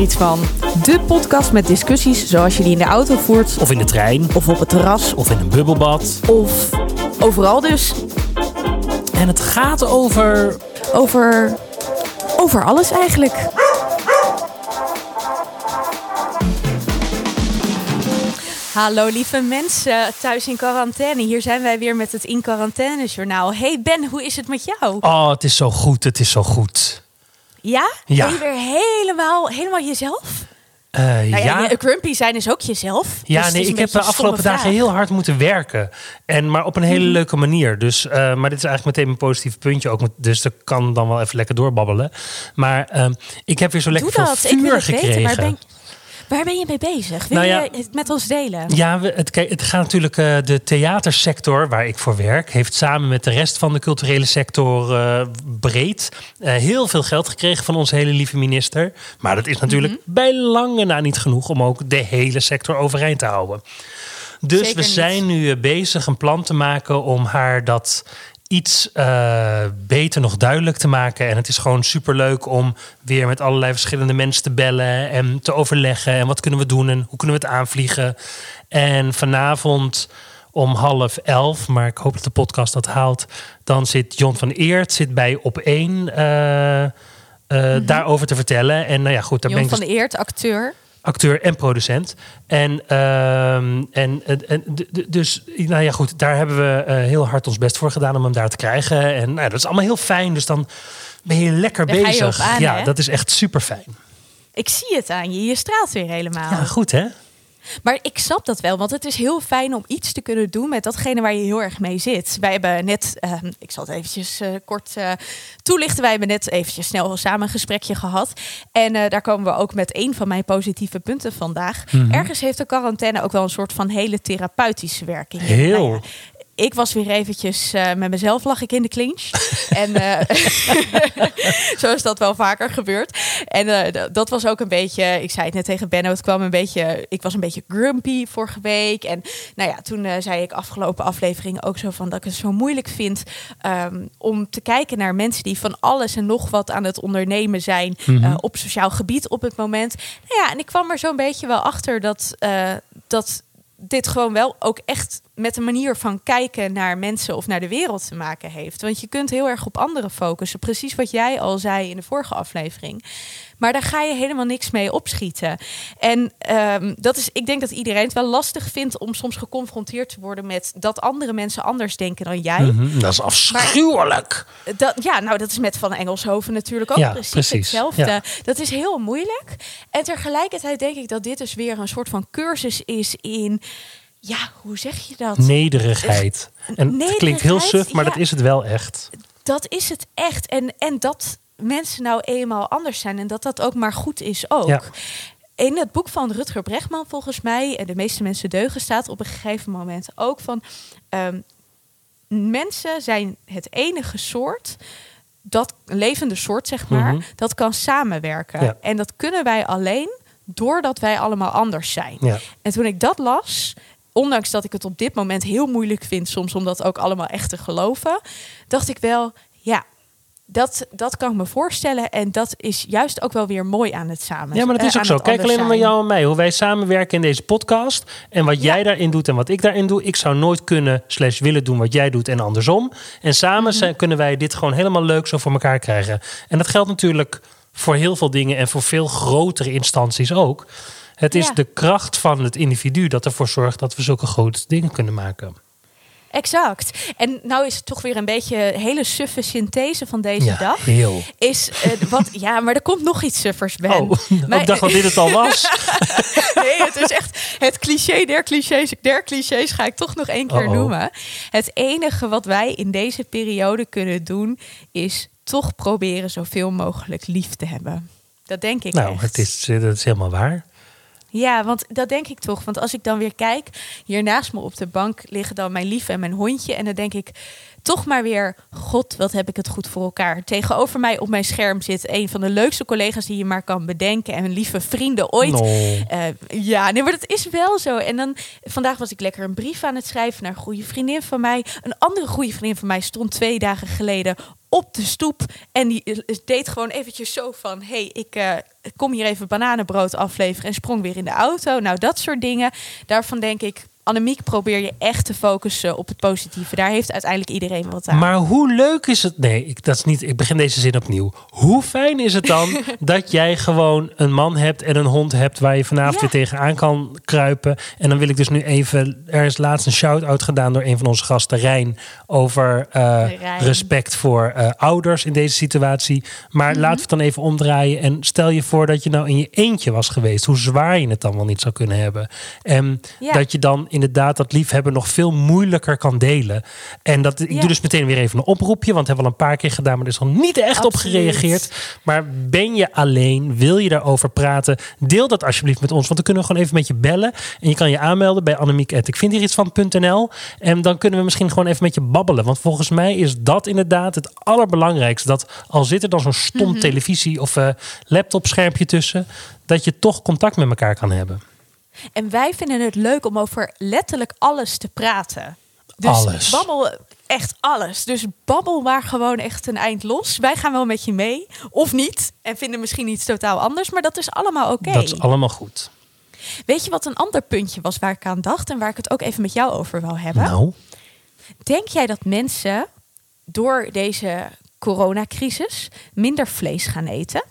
er iets van. De podcast met discussies zoals je die in de auto voert. Of in de trein. Of op het terras. Of in een bubbelbad. Of overal dus. En het gaat over. Over. Over alles eigenlijk. Hallo lieve mensen thuis in quarantaine. Hier zijn wij weer met het In Quarantaine Journaal. Hey Ben, hoe is het met jou? Oh, het is zo goed, het is zo goed. Ja? Ja. Ben je weer helemaal, helemaal jezelf? Nou ja, ja, grumpy zijn is ook jezelf. Dus ja nee, ik heb de afgelopen dagen vraag. heel hard moeten werken. En, maar op een hele Mhm. leuke manier. Dus, eh, maar dit is eigenlijk meteen mijn positieve puntje ook. Dus dat kan dan wel even lekker doorbabbelen. Maar ehm, ik heb weer zo lekker Doe veel dat, ik wil vuur het gekregen. weten. Waar ben, waar ben je mee bezig? Wil Nou ja, je het met ons delen? Ja, het, het gaat natuurlijk. eh, de theatersector, waar ik voor werk, heeft samen met de rest van de culturele sector eh, breed eh, heel veel geld gekregen van onze hele lieve minister. Maar dat is natuurlijk Mhm. bij lange na niet genoeg om ook de hele sector overeind te houden. Dus Zeker we niet. zijn nu bezig een plan te maken om haar dat iets eh, beter nog duidelijk te maken. En het is gewoon superleuk om weer met allerlei verschillende mensen te bellen en te overleggen. En wat kunnen we doen en hoe kunnen we het aanvliegen. En vanavond om half elf, maar ik hoop dat de podcast dat haalt. Dan zit John van Eert zit bij op één eh, eh, daarover te vertellen. En nou ja, goed, daar Mhm. Jon ben ik van dus Eert, acteur. Acteur en producent. En, ehm, en, en, dus, nou ja, goed, daar hebben we eh, heel hard ons best voor gedaan om hem daar te krijgen. En nou, dat is allemaal heel fijn. Dus dan ben je lekker Daar ga je bezig. aan, ja, hè? dat is echt super fijn. Ik zie het aan je. Je straalt weer helemaal. Ja, goed hè? Maar ik snap dat wel, want het is heel fijn om iets te kunnen doen met datgene waar je heel erg mee zit. Wij hebben net, ehm, ik zal het eventjes eh, kort eh, toelichten. Wij hebben net eventjes snel samen een gesprekje gehad. En eh, daar komen we ook met een van mijn positieve punten vandaag. Mhm. Ergens heeft de quarantaine ook wel een soort van hele therapeutische werking. Heel. Nou ja, ik was weer eventjes eh, met mezelf lag ik in de clinch. en eh, zo is dat wel vaker gebeurd. En eh, dat was ook een beetje, ik zei het net tegen Benno, het kwam een beetje, ik was een beetje grumpy vorige week. En nou ja, toen eh, zei ik afgelopen aflevering ook zo van dat ik het zo moeilijk vind ehm, om te kijken naar mensen die van alles en nog wat aan het ondernemen zijn Mhm. eh, op sociaal gebied op het moment. Nou ja, en ik kwam er zo'n beetje wel achter dat, eh, dat dit gewoon wel ook echt met een manier van kijken naar mensen of naar de wereld te maken heeft. Want je kunt heel erg op anderen focussen. Precies wat jij al zei in de vorige aflevering. Maar daar ga je helemaal niks mee opschieten. En ehm, dat is, ik denk dat iedereen het wel lastig vindt om soms geconfronteerd te worden met dat andere mensen anders denken dan jij. Mhm, Dat is afschuwelijk. Dat, ja, nou, dat is met Van Engelshoven natuurlijk ook Ja, precies, precies, hetzelfde. ja. Dat is heel moeilijk. En tegelijkertijd denk ik dat dit dus weer een soort van cursus is in... Ja, hoe zeg je dat? Nederigheid. En het klinkt heel suf, maar ja. dat is het wel echt. Dat is het echt. En, en dat mensen nou eenmaal anders zijn en dat dat ook maar goed is ook. Ja. In het boek van Rutger Bregman, volgens mij, en de meeste mensen deugen, staat op een gegeven moment ook van ehm, mensen zijn het enige soort dat een levende soort, zeg maar, Mhm. dat kan samenwerken. Ja. En dat kunnen wij alleen doordat wij allemaal anders zijn. Ja. En toen ik dat las, ondanks dat ik het op dit moment heel moeilijk vind soms om dat ook allemaal echt te geloven, dacht ik wel, ja, dat, dat kan ik me voorstellen. En dat is juist ook wel weer mooi aan het samen. Ja, maar dat eh, is ook zo. Kijk alleen maar naar jou en mij. Hoe wij samenwerken in deze podcast. En wat jij daarin doet en wat ik daarin doe. Ik zou nooit kunnen slash willen doen wat jij doet en andersom. En samen Mhm. kunnen wij dit gewoon helemaal leuk zo voor elkaar krijgen. En dat geldt natuurlijk voor heel veel dingen en voor veel grotere instanties ook. Het is Ja. de kracht van het individu dat ervoor zorgt dat we zulke grote dingen kunnen maken. Exact. En nou is het toch weer een beetje een hele suffe synthese van deze Ja, dag. heel. Is wat, ja, maar er komt nog iets suffers, Ben. Oh, Maar- ik dacht dat dit het al was. Nee, het is echt het cliché der clichés. Der clichés ga ik toch nog één keer noemen. Het enige wat wij in deze periode kunnen doen, is toch proberen zoveel mogelijk lief te hebben. Dat denk ik nou, echt. het is, dat is helemaal waar. Ja, want dat denk ik toch. Want als ik dan weer kijk, hier naast me op de bank liggen dan mijn lief en mijn hondje. En dan denk ik toch maar weer, god, wat heb ik het goed voor elkaar. Tegenover mij op mijn scherm zit een van de leukste collega's die je maar kan bedenken. En lieve vrienden ooit. No. Eh, ja, nee, maar dat is wel zo. En dan vandaag was ik lekker een brief aan het schrijven naar een goede vriendin van mij. Een andere goede vriendin van mij stond twee dagen geleden op de stoep. En die deed gewoon eventjes zo van... hey, ik eh, kom hier even bananenbrood afleveren... en sprong weer in de auto. Nou, dat soort dingen. Daarvan denk ik... Annemiek, probeer je echt te focussen op het positieve. Daar heeft uiteindelijk iedereen wat aan. Maar hoe leuk is het? Nee, ik, dat is niet, ik begin deze zin opnieuw. Hoe fijn is het dan dat jij gewoon een man hebt en een hond hebt waar je vanavond Ja. weer tegenaan kan kruipen? En dan wil ik dus nu even. Er is laatst een shout-out gedaan door een van onze gasten, Rijn, over eh, Rijn. respect voor eh, ouders in deze situatie. Maar Mhm. laten we het dan even omdraaien. En stel je voor dat je nou in je eentje was geweest, hoe zwaar je het dan wel niet zou kunnen hebben. En Ja. dat je dan inderdaad dat liefhebben nog veel moeilijker kan delen. En dat, ik Ja. doe dus meteen weer even een oproepje, want dat hebben we al een paar keer gedaan, maar er is nog niet echt op gereageerd. Maar ben je alleen? Wil je daarover praten? Deel dat alsjeblieft met ons, want dan kunnen we gewoon even met je bellen. En je kan je aanmelden bij Annemiek. Ik vind hier iets van.nl. En dan kunnen we misschien gewoon even met je babbelen. Want volgens mij is dat inderdaad het allerbelangrijkste. Dat al zit er dan zo'n stom Mhm. televisie of eh laptopschermpje tussen, dat je toch contact met elkaar kan hebben. En wij vinden het leuk om over letterlijk alles te praten. Dus Alles. babbel echt alles. Dus babbel maar gewoon echt een eind los. Wij gaan wel met je mee. Of niet. En vinden misschien iets totaal anders. Maar dat is allemaal oké. Dat is allemaal goed. Weet je wat een ander puntje was waar ik aan dacht? En waar ik het ook even met jou over wil hebben? Nou, Denk jij dat mensen door deze coronacrisis minder vlees gaan eten?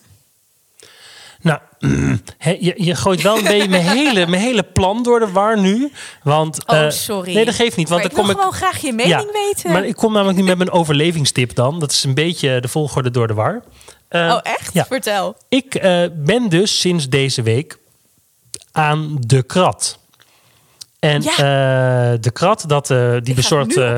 Nou, je, je gooit wel een beetje mijn hele, mijn hele plan door de war nu. Want, Oh, eh, sorry. Nee, dat geeft niet. Want Maar ik wil kom ik, gewoon graag je mening weten. Maar ik kom namelijk nu met mijn overlevingstip dan. Dat is een beetje de volgorde door de war. Eh, oh, echt? Ja. Vertel. Ik eh, ben dus sinds deze week aan de krat. En Ja. eh, de krat, dat, eh, die bezorgt eh,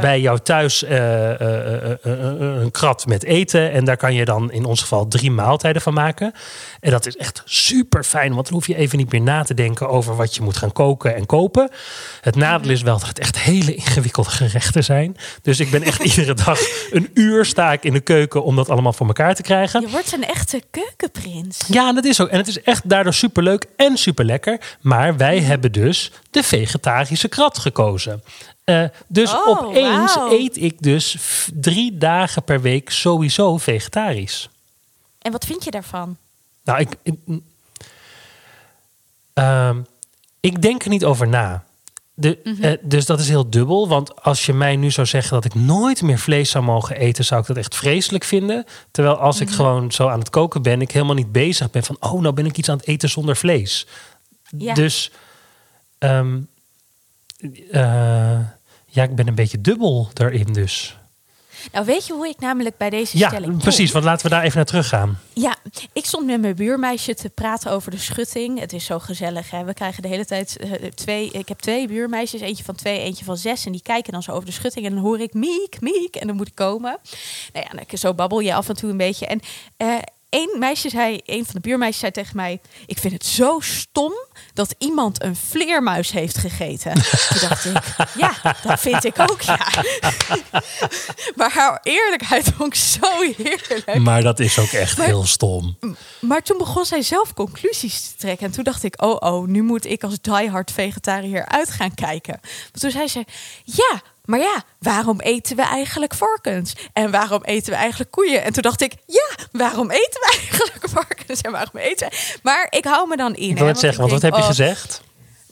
bij jou thuis een krat met eten. En daar kan je dan in ons geval drie maaltijden van maken. En dat is echt super fijn, want dan hoef je even niet meer na te denken over wat je moet gaan koken en kopen. Het nadeel is wel dat het echt hele ingewikkelde gerechten zijn. Dus ik ben echt iedere dag een uur sta ik in de keuken om dat allemaal voor elkaar te krijgen. Je wordt een echte keukenprins. Ja, dat is ook. En het is echt daardoor superleuk en super lekker. Maar wij Mhm. hebben dus de vegetarische krat gekozen. Eh, dus Oh, opeens eet ik dus drie dagen per week sowieso vegetarisch. En wat vind je daarvan? Nou, ik, ik, ehm, ik denk er niet over na. De, Mhm. eh, dus dat is heel dubbel. Want als je mij nu zou zeggen dat ik nooit meer vlees zou mogen eten, zou ik dat echt vreselijk vinden. Terwijl als Mhm. ik gewoon zo aan het koken ben, ik helemaal niet bezig ben van, oh, nou ben ik iets aan het eten zonder vlees. Ja. Dus ehm, eh, ja, ik ben een beetje dubbel daarin dus. Nou, weet je hoe ik namelijk bij deze Ja, stelling kom? precies. Want laten we daar even naar terug gaan. Ja, ik stond met mijn buurmeisje te praten over de schutting. Het is zo gezellig. Hè? We krijgen de hele tijd eh, twee. Ik heb twee buurmeisjes, eentje van twee, eentje van zes. En die kijken dan zo over de schutting. En dan hoor ik miek, miek. En dan moet ik komen. Nou ja, dan, zo babbel je af en toe een beetje. En eh één meisje zei, een van de buurmeisjes zei tegen mij: Ik vind het zo stom dat iemand een vleermuis heeft gegeten. Toen dacht ik, ja, dat vind ik ook, ja. maar haar eerlijkheid vond ik zo heerlijk. Maar dat is ook echt Maar- heel stom. Maar toen begon zij zelf conclusies te trekken. En toen dacht ik, oh oh, nu moet ik als diehard vegetariër uit gaan kijken. Toen zei ze, ja, maar ja, waarom eten we eigenlijk varkens? En waarom eten we eigenlijk koeien? En toen dacht ik, ja, waarom eten we eigenlijk varkens? En waarom eten we... Maar ik hou me dan in. Ik wil het zeggen, want wat heb je oh, gezegd?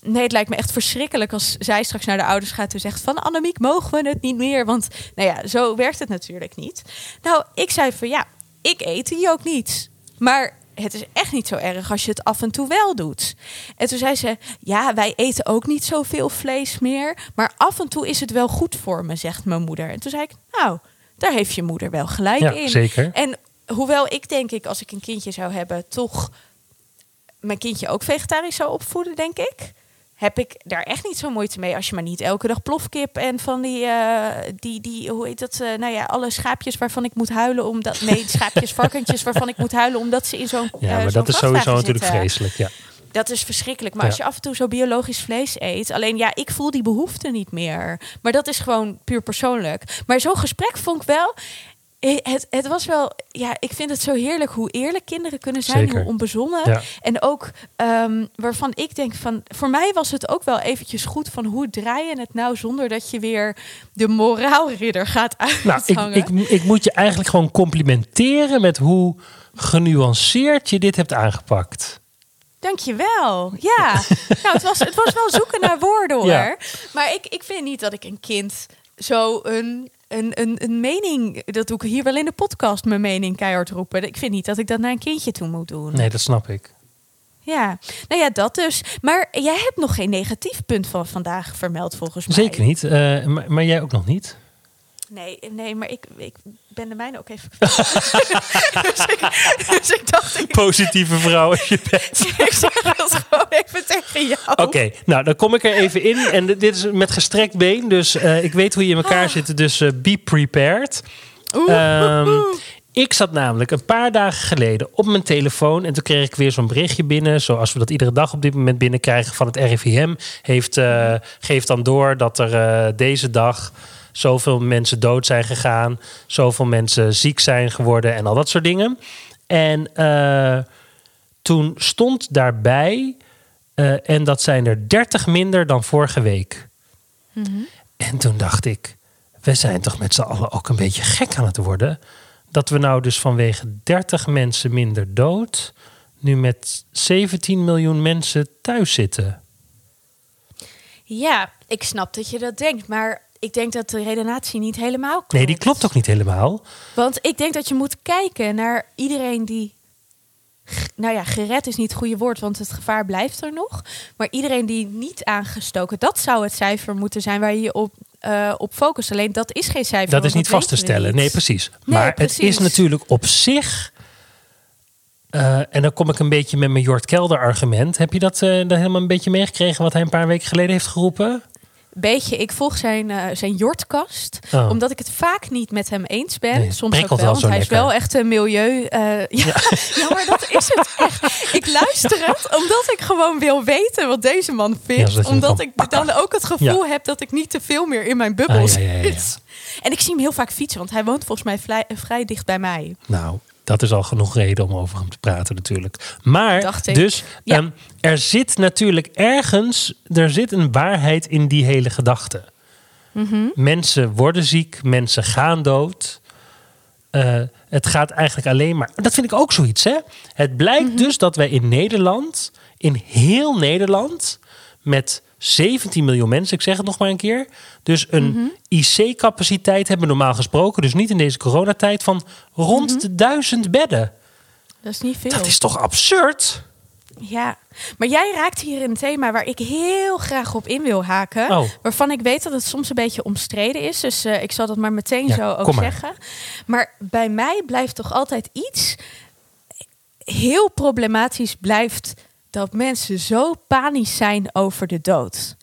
Nee, het lijkt me echt verschrikkelijk als zij straks naar de ouders gaat en zegt van Annemiek, mogen we het niet meer? Want nou ja, zo werkt het natuurlijk niet. Nou, ik zei van ja, ik eet die ook niet. Maar het is echt niet zo erg als je het af en toe wel doet. En toen zei ze, ja, wij eten ook niet zoveel vlees meer. Maar af en toe is het wel goed voor me, zegt mijn moeder. En toen zei ik, nou, daar heeft je moeder wel gelijk Ja, in. zeker. En hoewel ik denk ik, als ik een kindje zou hebben, toch mijn kindje ook vegetarisch zou opvoeden, denk ik. Heb ik daar echt niet zo moeite mee als je maar niet elke dag plofkip en van die, eh, die, die hoe heet dat? eh, nou ja, alle schaapjes waarvan ik moet huilen omdat. Nee, schaapjes, varkentjes waarvan ik moet huilen omdat ze in zo'n. Ja, eh, maar dat is sowieso natuurlijk vreselijk. Ja. Dat is verschrikkelijk. Maar Ja. als je af en toe zo biologisch vlees eet. Alleen ja, ik voel die behoefte niet meer. Maar dat is gewoon puur persoonlijk. Maar zo'n gesprek vond ik wel. Eh, Het, het was wel, ja, ik vind het zo heerlijk hoe eerlijk kinderen kunnen zijn, Zeker. hoe onbezonnen. Ja. En ook ehm, waarvan ik denk van, voor mij was het ook wel eventjes goed van hoe draai je het nou zonder dat je weer de moraalridder gaat Nou, ik, uithangen. ik, ik moet je eigenlijk gewoon complimenteren met hoe genuanceerd je dit hebt aangepakt. Dankjewel. Ja, nou, het was, het was wel zoeken naar woorden hoor. Ja. Maar ik, ik vind niet dat ik een kind zo een, een, een, een mening, dat doe ik hier wel in de podcast, mijn mening keihard roepen. Ik vind niet dat ik dat naar een kindje toe moet doen. Nee, dat snap ik. Ja, nou ja, dat dus. Maar jij hebt nog geen negatief punt van vandaag vermeld volgens mij. Zeker niet. Eh, maar, maar jij ook nog niet. Nee, nee, maar ik, ik ben de mijne ook even dus, ik, dus ik dacht, ik, Positieve vrouw als je bent. ik zeg dat gewoon even tegen jou. Oké, nou dan kom ik er even in. En dit is met gestrekt been, dus eh, ik weet hoe je in elkaar zit. Dus eh, be prepared. Oeh. Ehm, ik zat namelijk een paar dagen geleden op mijn telefoon en toen kreeg ik weer zo'n berichtje binnen, zoals we dat iedere dag op dit moment binnenkrijgen van het RIVM. Heeft, eh, geeft dan door dat er deze dag zoveel mensen dood zijn gegaan, zoveel mensen ziek zijn geworden en al dat soort dingen. En eh, toen stond daarbij, eh, en dat zijn er 30 minder dan vorige week. En toen dacht ik, we zijn toch met z'n allen ook een beetje gek aan het worden. Dat we nou dus vanwege 30 mensen minder dood, nu met 17 miljoen mensen thuis zitten. Ja, ik snap dat je dat denkt, maar ik denk dat de redenatie niet helemaal klopt. Nee, die klopt ook niet helemaal. Want ik denk dat je moet kijken naar iedereen die. Nou ja, gered is niet het goede woord, want het gevaar blijft er nog. Maar iedereen die niet aangestoken, dat zou het cijfer moeten zijn waar je je op, eh, op focust. Alleen dat is geen cijfer. Dat is niet vast te stellen. Nee, precies. Nee, maar het is natuurlijk op zich. eh, en dan kom ik een beetje met mijn Jort Kelder argument. Heb je dat, dat helemaal een beetje meegekregen wat hij een paar weken geleden heeft geroepen? Beetje, ik volg zijn, eh, zijn jortkast. Oh. Omdat ik het vaak niet met hem eens ben. Nee, Soms ook wel, wel want hij is wel echt een milieu... eh, ja, ja. maar dat is het echt. Ik luister het omdat ik gewoon wil weten wat deze man vindt. omdat ik pakken. dan ook het gevoel heb dat ik niet te veel meer in mijn bubbel Ah, zit. En ik zie hem heel vaak fietsen, want hij woont volgens mij vrij, vrij dicht bij mij. Nou, dat is al genoeg reden om over hem te praten natuurlijk. Maar dus Ja. ehm, er zit natuurlijk ergens, er zit een waarheid in die hele gedachte. Mhm. Mensen worden ziek, mensen gaan dood. Eh, het gaat eigenlijk alleen maar. Dat vind ik ook zoiets, hè? Het blijkt Mhm. dus dat wij in Nederland, in heel Nederland, met 17 miljoen mensen, ik zeg het nog maar een keer, dus een Mhm. IC-capaciteit hebben normaal gesproken, dus niet in deze coronatijd, van rond Mhm. de duizend bedden. Dat is niet veel. Dat is toch absurd? Ja, maar jij raakt hier een thema waar ik heel graag op in wil haken. Oh. Waarvan ik weet dat het soms een beetje omstreden is. Dus eh, ik zal dat maar meteen Ja, zo ook maar. zeggen. Maar bij mij blijft toch altijd iets heel problematisch blijft dat mensen zo panisch zijn over de dood.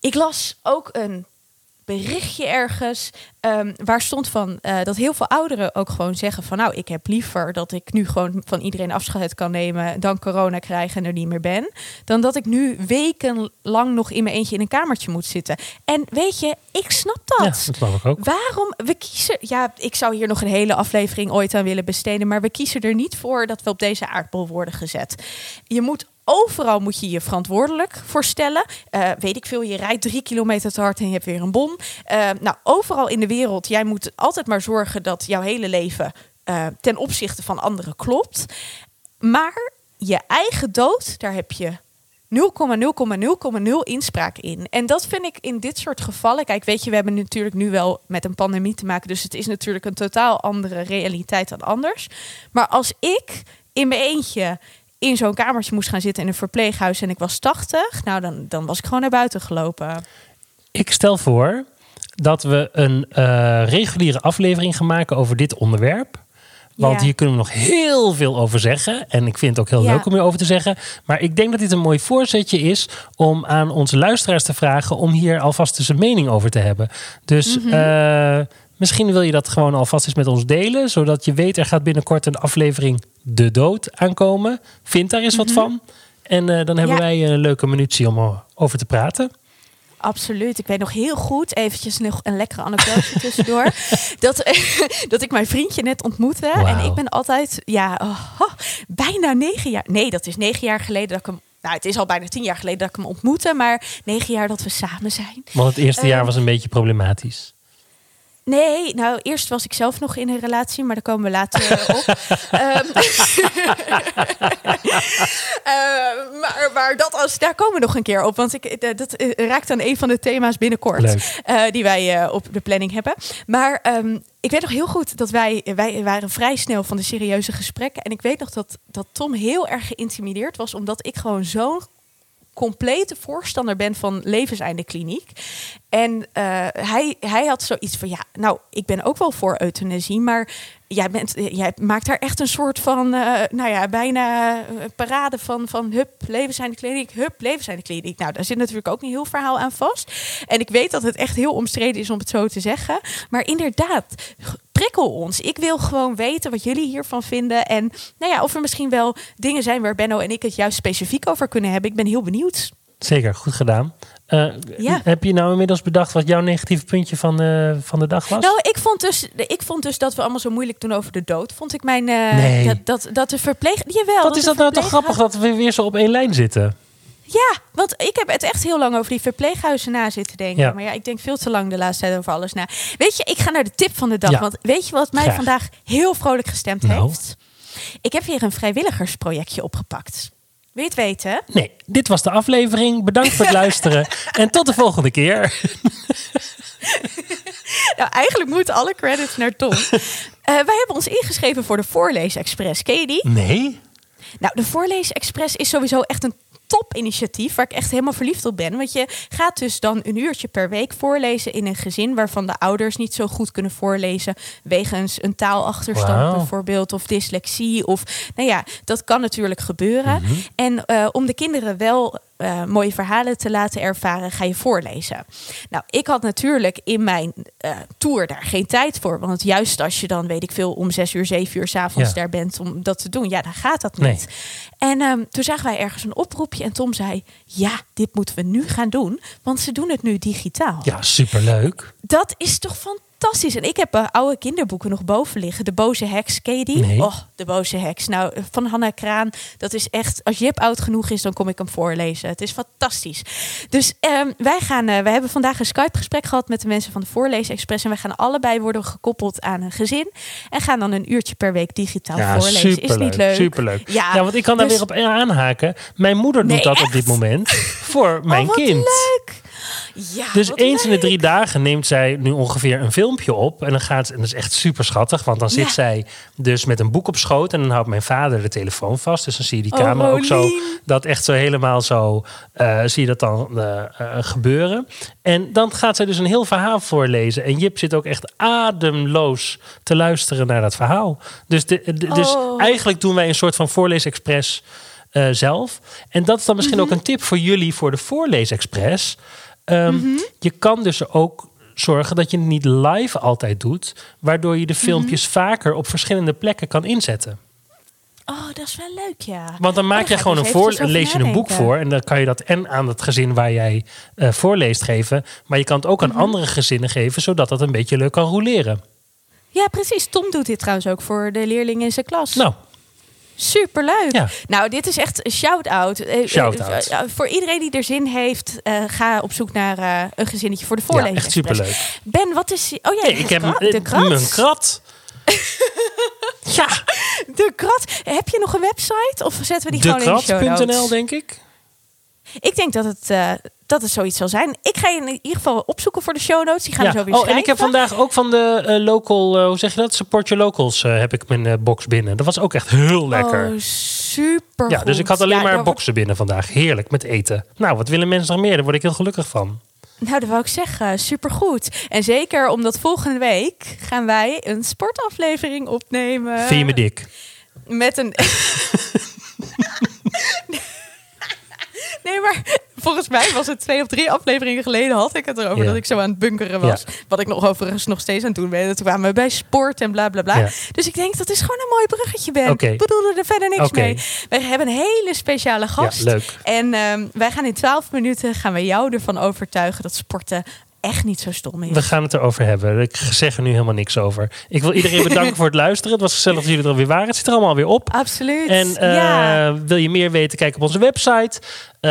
Ik las ook een berichtje ergens ehm, waar stond van eh, dat heel veel ouderen ook gewoon zeggen van nou ik heb liever dat ik nu gewoon van iedereen afscheid kan nemen dan corona krijgen en er niet meer ben dan dat ik nu wekenlang nog in mijn eentje in een kamertje moet zitten en weet je ik snap dat Ja, dat snap ik ook. Waarom? We kiezen. Ja, ik zou hier nog een hele aflevering ooit aan willen besteden. Maar we kiezen er niet voor dat we op deze aardbol worden gezet. Je moet. Overal moet je je verantwoordelijk voor stellen. Eh, weet ik veel, je rijdt drie kilometer te hard en je hebt weer een bom. Eh, nou, overal in de wereld, jij moet altijd maar zorgen dat jouw hele leven eh, ten opzichte van anderen klopt. Maar je eigen dood, daar heb je 0,0,0,0 inspraak in. En dat vind ik in dit soort gevallen. Kijk, weet je, we hebben natuurlijk nu wel met een pandemie te maken. Dus het is natuurlijk een totaal andere realiteit dan anders. Maar als ik in mijn eentje in zo'n kamertje moest gaan zitten in een verpleeghuis en ik was 80, nou dan, dan was ik gewoon naar buiten gelopen. Ik stel voor dat we een eh, reguliere aflevering gaan maken over dit onderwerp. Want Ja. hier kunnen we nog heel veel over zeggen. En ik vind het ook heel Ja. leuk om hierover te zeggen. Maar ik denk dat dit een mooi voorzetje is om aan onze luisteraars te vragen om hier alvast eens een mening over te hebben. Dus Mhm. eh, misschien wil je dat gewoon alvast eens met ons delen. Zodat je weet, er gaat binnenkort een aflevering De Dood aankomen. Vind daar eens wat van. En eh, dan hebben Mhm. Ja. wij een leuke minuutje om eh, over te praten. Absoluut. Ik weet nog heel goed, eventjes nog een lekkere anekdote tussendoor. dat, dat ik mijn vriendje net ontmoette. En ik ben altijd, ja, oh, bijna negen jaar. Nee, dat is negen jaar geleden dat ik hem. Nou, het is al bijna tien jaar geleden dat ik hem ontmoette. Maar negen jaar dat we samen zijn. Want het eerste jaar Ehm, was een beetje problematisch. Nee, nou, eerst was ik zelf nog in een relatie, maar daar komen we later op. Ehm, eh, maar, maar dat als, daar komen we nog een keer op, want ik, eh, dat eh, raakt aan een van de thema's binnenkort eh, die wij eh, op de planning hebben. Maar ehm, ik weet nog heel goed dat wij, wij waren vrij snel van de serieuze gesprekken. En ik weet nog dat, dat Tom heel erg geïntimideerd was, omdat ik gewoon zo'n complete voorstander ben van levenseinde kliniek. En eh, hij, hij had zoiets van, ja, nou, ik ben ook wel voor euthanasie, maar jij, bent, jij maakt daar echt een soort van, eh, nou ja, bijna eh, parade van, van hup, levenseinde kliniek, hup, levenseinde kliniek. Nou, daar zit natuurlijk ook een heel verhaal aan vast. En ik weet dat het echt heel omstreden is om het zo te zeggen. Maar inderdaad, prikkel ons. Ik wil gewoon weten wat jullie hiervan vinden. En nou ja, of er misschien wel dingen zijn waar Benno en ik het juist specifiek over kunnen hebben. Ik ben heel benieuwd. Zeker, goed gedaan. Eh, Ja. Heb je nou inmiddels bedacht wat jouw negatieve puntje van, eh, van de dag was? Nou, ik vond, dus, ik vond dus dat we allemaal zo moeilijk doen over de dood. Vond ik mijn. eh, Nee. dat, dat, dat de verpleeg. Jawel. wat is de dat nou toch grappig dat we weer zo op één lijn zitten? Ja, want ik heb het echt heel lang over die verpleeghuizen na zitten denken. Ja. Maar ja, ik denk veel te lang de laatste tijd over alles na. Weet je, ik ga naar de tip van de dag. Ja. Want weet je wat mij Graag. vandaag heel vrolijk gestemd Nou. heeft? Ik heb weer een vrijwilligersprojectje opgepakt. Wil je het weten? Nee, dit was de aflevering. Bedankt voor het luisteren. En tot de volgende keer. Nou, eigenlijk moeten alle credits naar Tom. Eh, wij hebben ons ingeschreven voor de Voorlees-express. Ken je die? Nee? Nou, de Voorlees-express is sowieso echt een topinitiatief waar ik echt helemaal verliefd op ben. Want je gaat dus dan een uurtje per week voorlezen in een gezin waarvan de ouders niet zo goed kunnen voorlezen wegens een taalachterstand bijvoorbeeld of dyslexie of nou ja, dat kan natuurlijk gebeuren. En eh, om de kinderen wel eh, mooie verhalen te laten ervaren, ga je voorlezen. Nou, ik had natuurlijk in mijn eh, tour daar geen tijd voor. Want juist als je dan, weet ik veel, om zes uur, zeven uur s'avonds Ja. daar bent om dat te doen, ja, dan gaat dat Nee. niet. En ehm, toen zagen wij ergens een oproepje en Tom zei: Ja, dit moeten we nu gaan doen, want ze doen het nu digitaal. Ja, superleuk. Dat is toch fantastisch. En ik heb eh, oude kinderboeken nog boven liggen. De Boze Heks, ken je die? Nee. Oh, De Boze Heks. Nou, eh, van Hanna Kraan. Dat is echt, als Jip oud genoeg is, dan kom ik hem voorlezen. Het is fantastisch. Dus ehm, wij gaan, eh, wij hebben vandaag een Skype-gesprek gehad met de mensen van de Voorlees-express. En wij gaan allebei worden gekoppeld aan een gezin. En gaan dan een uurtje per week digitaal Ja, voorlezen. Is superleuk. niet leuk? Superleuk. Ja, Ja, want ik kan daar dus- weer op aanhaken. Mijn moeder doet Nee, dat op dit moment voor mijn oh, wat kind. leuk. Ja, Dus eens in de drie dagen neemt zij nu ongeveer een filmpje op. En dan gaat en dat is echt super schattig. Want dan zit Ja. zij dus met een boek op schoot. En dan houdt mijn vader de telefoon vast. Dus dan zie je die Oh, camera ook zo. Dat echt zo helemaal zo. eh, zie je dat dan eh, eh, gebeuren. En dan gaat zij dus een heel verhaal voorlezen. En Jip zit ook echt ademloos te luisteren naar dat verhaal. Dus, de, de- dus Oh. eigenlijk doen wij een soort van voorleesexpress eh, zelf. En dat is dan misschien Mhm. ook een tip voor jullie voor de voorleesexpress. Ehm, Mhm. Je kan dus ook zorgen dat je het niet live altijd doet, waardoor je de Mhm. filmpjes vaker op verschillende plekken kan inzetten. Oh, dat is wel leuk, ja. Want dan Oh, maak daar je gewoon een eens voor, lees je een boek voor en dan kan je dat en aan het gezin waar jij eh, voorleest geven, maar je kan het ook aan Mhm. andere gezinnen geven, zodat dat een beetje leuk kan roleren. Ja, precies. Tom doet dit trouwens ook voor de leerlingen in zijn klas. Nou, Superleuk. Ja. Nou, dit is echt een shout-out. Eh, eh, Shout-out. eh, voor iedereen die er zin heeft, ga op zoek naar een gezinnetje voor de ja, voorlezing. echt superleuk. Ben, wat is... Oh ja, de ik heb krat- de krat. mijn krat. ja, De krat. Heb je nog een website? Of zetten we die gewoon in de show notes? denk ik. Ik denk dat het, dat het zoiets zal zijn. Ik ga je in ieder geval opzoeken voor de show notes. Die gaan we zo weer Oh, en ik heb vandaag ook van de eh, local, eh, hoe zeg je dat? Support Your Locals eh, heb ik mijn box binnen. Dat was ook echt heel lekker. Oh, super ja, dus ik had alleen ja, maar boxen binnen vandaag. Heerlijk met eten. Nou, wat willen mensen nog meer? Daar word ik heel gelukkig van. Nou, dat wou ik zeggen. Supergoed. En zeker omdat volgende week gaan wij een sportaflevering opnemen. Vind je me dik? Met een... nee, maar volgens mij was het twee of drie afleveringen geleden had ik het erover Ja. dat ik zo aan het bunkeren was. Wat ik nog overigens nog steeds aan het doen ben. Toen kwamen we bij sport en bla bla bla. Ja. Dus ik denk dat is gewoon een mooi bruggetje, Ben. Ik bedoelde er verder niks mee. We hebben een hele speciale gast. Leuk. En ehm, wij gaan in 12 minuten gaan we jou ervan overtuigen dat sporten echt niet zo stom is. We gaan het erover hebben. Ik zeg er nu helemaal niks over. Ik wil iedereen bedanken voor het luisteren. Het was gezellig dat jullie er alweer waren. Het zit er allemaal weer op. Absoluut. En eh, ja, wil je meer weten, kijk op onze website. Eh,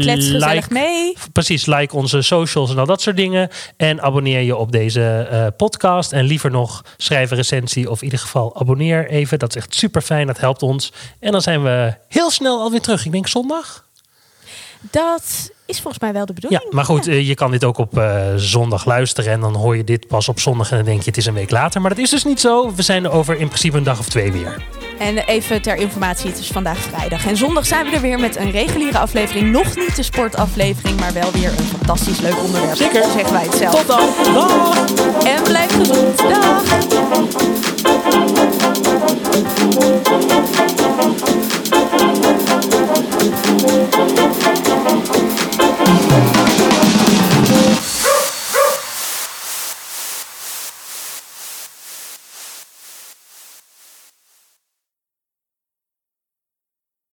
klets gezellig like, mee. Precies, like onze socials en al dat soort dingen. En abonneer je op deze eh, podcast. En liever nog, schrijf een recensie. Of in ieder geval abonneer even. Dat is echt super fijn. Dat helpt ons. En dan zijn we heel snel alweer terug. Ik denk zondag. Dat is volgens mij wel de Ja, bedoeling. maar goed, eh, je kan dit ook op eh, zondag luisteren. En dan hoor je dit pas op zondag. En dan denk je het is een week later. Maar dat is dus niet zo. We zijn er over in principe een dag of twee weer. En even ter informatie, het is vandaag vrijdag. En zondag zijn we er weer met een reguliere aflevering. Nog niet de sportaflevering, maar wel weer een fantastisch leuk onderwerp. Zeker. Zeggen wij het zelf. Tot dan. Dag. En blijf gezond. Dag. Thank you.